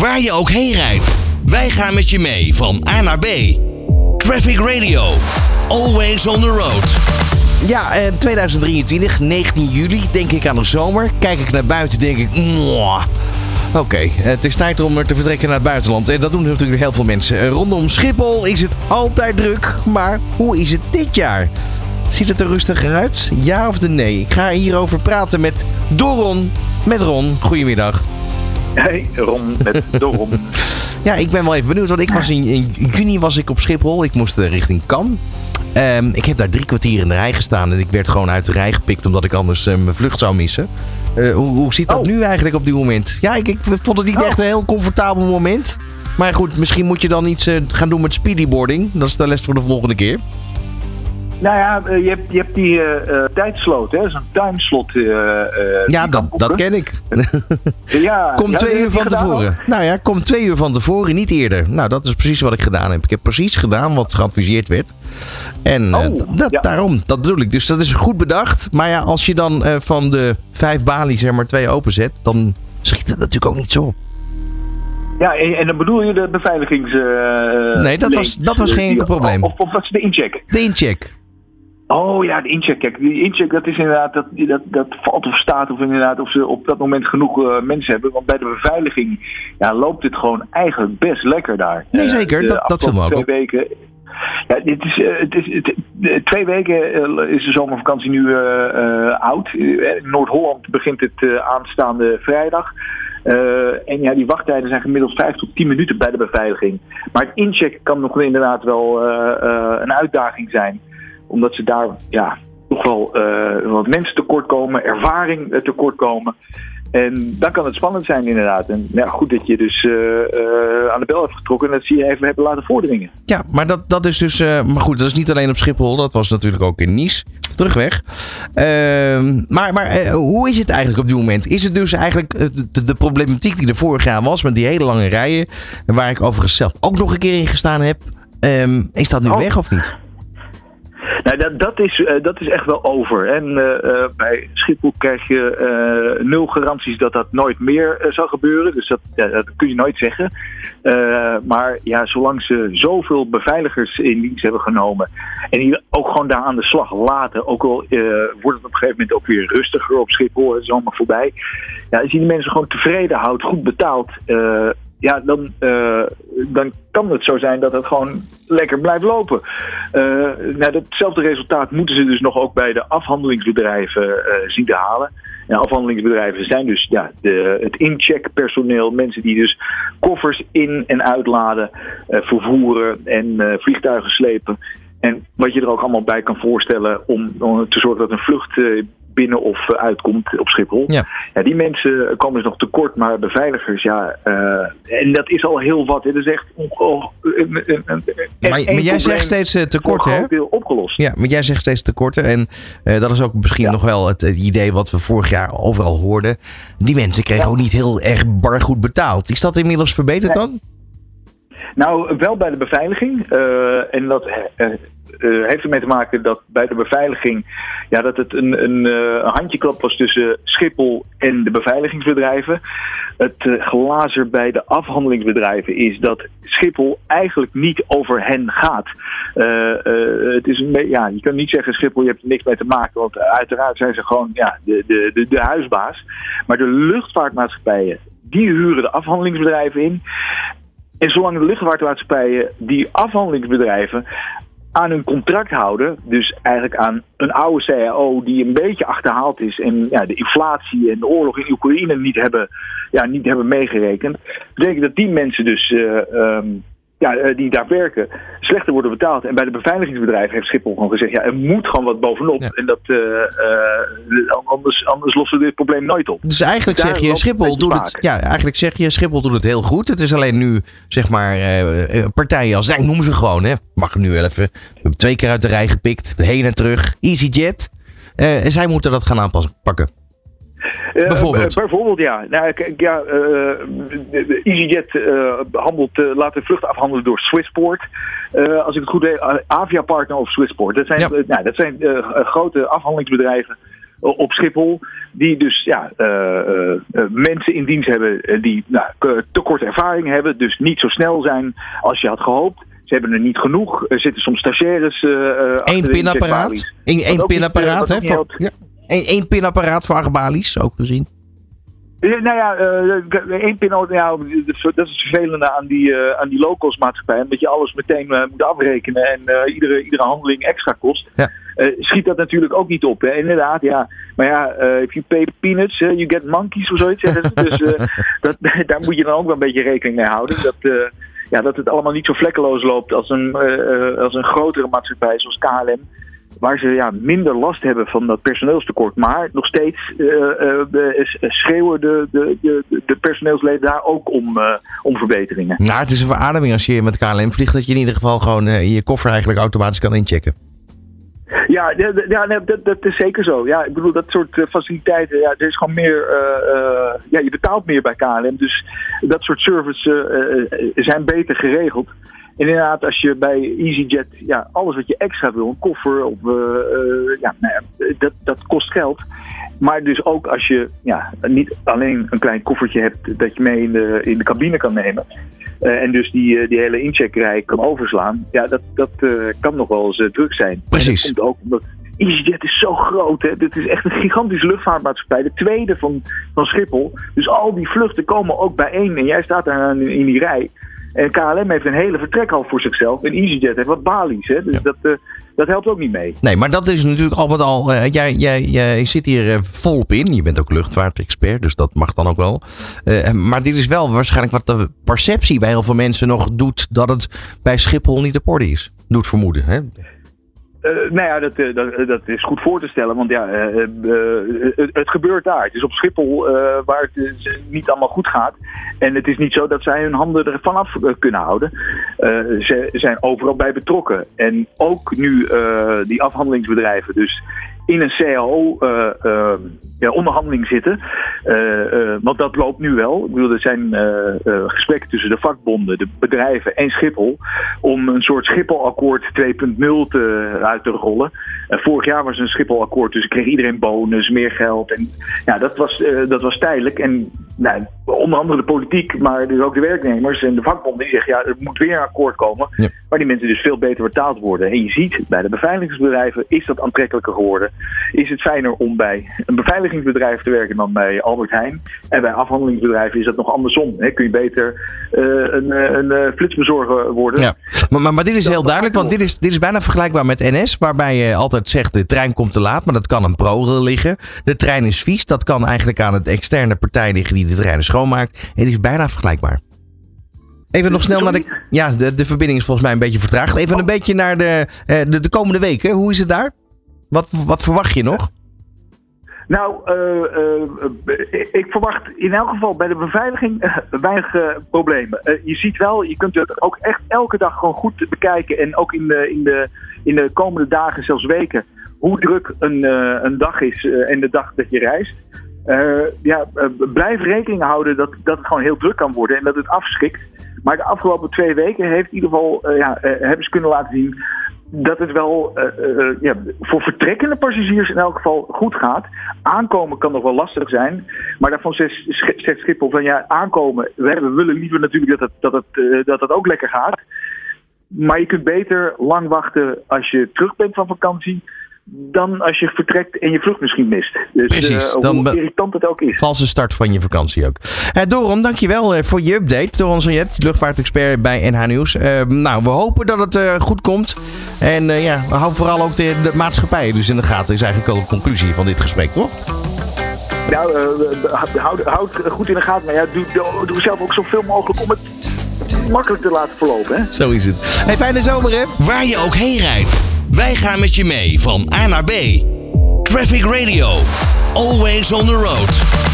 Waar je ook heen rijdt, wij gaan met je mee van A naar B. Traffic Radio, always on the road. Ja, eh, 2023, 19 juli, denk ik aan de zomer. Kijk ik naar buiten, denk ik... Oké, eh, het is tijd om te vertrekken naar het buitenland. En dat doen natuurlijk heel veel mensen. Eh, Rondom Schiphol is het altijd druk. Maar hoe is het dit jaar? Ziet het er rustiger uit? Ja of nee? Ik ga hierover praten met Doron. Met Ron. Goedemiddag. Hey, Ron met Doron. Ja, ik ben wel even benieuwd. Want ik was in, in juni was ik op Schiphol. Ik moest eh, richting Cannes. Ehm, ik heb daar drie kwartier in de rij gestaan. En ik werd gewoon uit de rij gepikt omdat ik anders eh, mijn vlucht zou missen. Eh, hoe, hoe zit dat Oh. nu eigenlijk op dit moment? Ja, ik, ik vond het niet Oh. echt een heel comfortabel moment. Maar goed, misschien moet je dan iets gaan doen met speedyboarding. Dat is de les voor de volgende keer. Nou ja, eh, je hebt, je hebt die eh eh, tijdslot, hè? Zo'n timeslot. eh, eh, Ja, dat, dat ken ik. Ja, Kom ja, twee uur van tevoren. ook? Nou ja, kom twee uur van tevoren, niet eerder. Nou, dat is precies wat ik gedaan heb. Ik heb precies gedaan wat geadviseerd werd. En eh, Oh, dat, dat- ja. daarom, dat bedoel ik. Dus dat is goed bedacht. Maar ja, als je dan eh, van de vijf balies er maar twee openzet, dan schiet het natuurlijk ook niet zo op. Ja, en, dan bedoel je de beveiligings... eh, Nee, dat was- dat was geen enkel probleem. Of, of is de incheck? De incheck. Oh ja, de incheck. Kijk, die incheck, dat is inderdaad, dat, dat, dat valt of staat of inderdaad of ze op dat moment genoeg eh, mensen hebben. Want bij de beveiliging ja, loopt het gewoon eigenlijk best lekker daar. Nee, Eh, zeker. Dat- dat me afgelopen ook twee weken. Ja, dit is, eh, het is, het- de- twee weken is de zomervakantie nu oud. In Noord-Holland begint het aanstaande vrijdag. En ja, die wachttijden zijn gemiddeld 5 tot 10 minuten bij de beveiliging. Maar het inchecken kan nog inderdaad wel een uitdaging zijn. Omdat ze daar ja, toch wel eh, wat mensen tekort komen, ervaring eh, tekort komen. En dan kan het spannend zijn inderdaad. En ja, goed dat je dus eh, aan de bel hebt getrokken en dat zie je even hebben laten voordringen. Ja, maar dat, dat is dus. maar goed, dat is niet alleen op Schiphol. Dat was natuurlijk ook in Nice. Terugweg. Ehm, maar maar hoe is het eigenlijk op dit moment? Is het dus eigenlijk de, de problematiek die er vorig jaar was met die hele lange rijen. Waar ik overigens zelf ook nog een keer in gestaan heb. ehm, is dat nu Oh. weg of niet? Nou, dat, dat, is, eh, dat is echt wel over. En eh, eh, bij Schiphol krijg je nul garanties dat dat nooit meer eh, zal gebeuren. Dus dat, dat kun je nooit zeggen. Maar ja, zolang ze zoveel beveiligers in dienst hebben genomen. en die ook gewoon daar aan de slag laten. ook al wordt het op een gegeven moment ook weer rustiger op Schiphol. Het is allemaal voorbij. Ja, als die mensen gewoon tevreden houdt, goed betaalt. Ja, dan, eh, dan kan het zo zijn dat het gewoon lekker blijft lopen. Nou, datzelfde resultaat moeten ze dus nog ook bij de afhandelingsbedrijven eh, zien te halen. En afhandelingsbedrijven zijn dus ja, de, het incheckpersoneel, mensen die dus koffers in- en uitladen, vervoeren en vliegtuigen slepen. En wat je er ook allemaal bij kan voorstellen om, om te zorgen dat een vlucht binnen of eh, uitkomt op Schiphol. Ja. Ja, die mensen komen dus nog tekort, maar beveiligers, ja. eh, en dat is al heel wat. hè. Dat is echt onge- een- een- een- Maar, maar jij zegt steeds eh, tekort, hè? deel opgelost. Ja, maar jij zegt steeds tekorten. En dat is ook misschien Ja. nog wel het, idee wat we vorig jaar overal hoorden. Die mensen kregen Ja. ook niet heel erg bar goed betaald. Is dat inmiddels verbeterd dan? Nou, wel bij de beveiliging. eh, en dat eh, heeft ermee te maken dat bij de beveiliging... Ja, dat het een, een, een handjeklap was tussen Schiphol en de beveiligingsbedrijven. Het eh, glazer bij de afhandelingsbedrijven is dat Schiphol eigenlijk niet over hen gaat. Het is een ja, je kan niet zeggen Schiphol, je hebt er niks mee te maken. Want uiteraard zijn ze gewoon ja, de, de, de huisbaas. Maar de luchtvaartmaatschappijen, die huren de afhandelingsbedrijven in. En zolang de luchtvaartmaatschappijen die afhandelingsbedrijven aan hun contract houden, dus eigenlijk aan een oude CAO die een beetje achterhaald is en ja, de inflatie en de oorlog in Oekraïne niet hebben, ja, niet hebben meegerekend, betekent dat die mensen dus eh, ehm, ja, eh, die daar werken slechter worden betaald. En bij de beveiligingsbedrijven heeft Schiphol gewoon gezegd, ja, er moet gewoon wat bovenop. Ja. En dat, eh, eh, anders, anders lossen we dit probleem nooit op. Dus eigenlijk Daar zeg je, Schiphol doet het. Ja, eigenlijk zeg je, Schiphol doet het heel goed. Het is alleen nu, zeg maar, partijen als, ik noem ze gewoon, hè. Mag ik nu wel even. We hebben twee keer uit de rij gepikt, heen en terug. EasyJet. En zij moeten dat gaan aanpakken. Eh, Bijvoorbeeld? eh, bijvoorbeeld, ja. Nou, kijk, ja eh, EasyJet eh, handelt, laat de vlucht afhandelen door Swissport. Als ik het goed weet, Avia Partner of Swissport. Dat zijn, Ja. nou, dat zijn grote afhandelingsbedrijven op Schiphol. Die dus ja, mensen in dienst hebben die nou, te kort ervaring hebben. Dus niet zo snel zijn als je had gehoopt. Ze hebben er niet genoeg. Er zitten soms stagiaires. Eén pinapparaat? Eén pinapparaat, hè? Eén één pinapparaat voor acht balies, ook gezien. nou ja, één pin, ja, dat is het vervelende aan die, uh, aan die locals maatschappij. Dat je alles meteen moet afrekenen en iedere, iedere handeling extra kost. Ja. schiet dat natuurlijk ook niet op. Hè? Inderdaad, ja. Maar ja, if you pay peanuts, you get monkeys of zoiets. dus dat, daar moet je dan ook wel een beetje rekening mee houden. Dat, ja, dat het allemaal niet zo vlekkeloos loopt als een, als een grotere maatschappij zoals KLM waar ze ja, minder last hebben van dat personeelstekort. Maar nog steeds uh, schreeuwen de, de, de, de, personeelsleden daar ook om, om verbeteringen. Nou, het is een verademing als je met KLM vliegt, dat je in ieder geval gewoon je koffer eigenlijk automatisch kan inchecken. Ja, ja dat, dat is zeker zo. Ja, ik bedoel, dat soort faciliteiten, ja, er is gewoon meer, ja, je betaalt meer bij KLM. Dus dat soort services zijn beter geregeld. En inderdaad, als je bij EasyJet ja, alles wat je extra wil, een koffer, of, ja, nou ja, dat, dat kost geld. Maar dus ook als je ja, niet alleen een klein koffertje hebt dat je mee in de, in de cabine kan nemen. Uh, en dus die, die hele incheckrij kan overslaan. Ja, dat, dat kan nog wel eens druk zijn. Precies. En dat komt ook omdat EasyJet is zo groot. Hè? Dit is echt een gigantische luchtvaartmaatschappij. De tweede van, van Schiphol. Dus al die vluchten komen ook bijeen. En jij staat daar in die rij. En KLM heeft een hele vertrekhal voor zichzelf. En EasyJet heeft wat balies. Hè? Dus dat, uh, dat helpt ook niet mee. Nee, maar dat is natuurlijk al met al. Uh, jij, jij, jij zit hier uh, volop in. Je bent ook luchtvaartexpert, dus dat mag dan ook wel. maar dit is wel waarschijnlijk wat de perceptie bij heel veel mensen nog doet. dat het bij Schiphol niet op orde is. Doet vermoeden. Hè? Uh, nou ja, dat, dat, dat, is goed voor te stellen, want ja, het, gebeurt daar. Het is op Schiphol waar het niet allemaal goed gaat. En het is niet zo dat zij hun handen ervan af kunnen houden. ze zijn overal bij betrokken. En ook nu die afhandelingsbedrijven, dus in een CAO-onderhandeling uh, uh, zitten. Uh, want dat loopt nu wel. Ik bedoel, er zijn gesprekken tussen de vakbonden, de bedrijven en Schiphol. om een soort Schiphol-akkoord 2.0 te, uit te rollen. vorig jaar was een Schiphol-akkoord, dus kreeg iedereen bonus, meer geld. En ja, dat was, dat was tijdelijk. En nou, onder andere de politiek, maar dus ook de werknemers en de vakbonden die zeggen: ja, er moet weer een akkoord komen. Ja. Waar die mensen dus veel beter betaald worden. En je ziet bij de beveiligingsbedrijven is dat aantrekkelijker geworden is het fijner om bij een beveiligingsbedrijf te werken dan bij Albert Heijn. En bij afhandelingsbedrijven is dat nog andersom. Hè? Kun je beter uh, een, een, een, flitsbezorger worden. Ja. Maar, maar, maar dit is heel duidelijk, want dit is, dit is bijna vergelijkbaar met NS, waarbij je altijd zegt de trein komt te laat, maar dat kan een pro liggen. De trein is vies, dat kan eigenlijk aan het externe partij liggen die de treinen schoonmaakt. Het is bijna vergelijkbaar. Even nog snel naar de. Ja, de, de verbinding is volgens mij een beetje vertraagd. Even een beetje naar de, de, de komende weken. Hoe is het daar? Wat, wat verwacht je nog? Nou, uh, uh, ik verwacht in elk geval bij de beveiliging weinig problemen. je ziet wel, je kunt het ook echt elke dag gewoon goed bekijken. En ook in de, in de, in de komende dagen, zelfs weken, hoe druk een, een dag is en de dag dat je reist. ja, blijf rekening houden dat, dat het gewoon heel druk kan worden en dat het afschrikt. Maar de afgelopen twee weken heeft in ieder geval, ja, hebben ze kunnen laten zien dat het wel uh, uh, ja, voor vertrekkende passagiers in elk geval goed gaat. Aankomen kan nog wel lastig zijn. Maar daarvan zegt, Schiphol van ja, aankomen. We, willen liever natuurlijk dat het, dat, het, dat het ook lekker gaat. Maar je kunt beter lang wachten als je terug bent van vakantie dan als je vertrekt en je vlucht misschien mist. Dus Precies, uh, hoe irritant het ook is. Valse start van je vakantie ook. Uh, Doron, dankjewel uh, voor je update. Doron Sonjet, luchtvaartexpert bij NH Nieuws. nou, we hopen dat het goed komt. En ja, hou vooral ook de, de, maatschappij dus in de gaten. is eigenlijk al de conclusie van dit gesprek, toch? Nou, houd, houd goed in de gaten. Maar ja, doe, doe, doe zelf ook zoveel mogelijk om het makkelijk te laten verlopen. Hè? Zo is het. Hey, fijne zomer, hè? Waar je ook heen rijdt. Wij gaan met je mee van A naar B. Traffic Radio. Always on the road.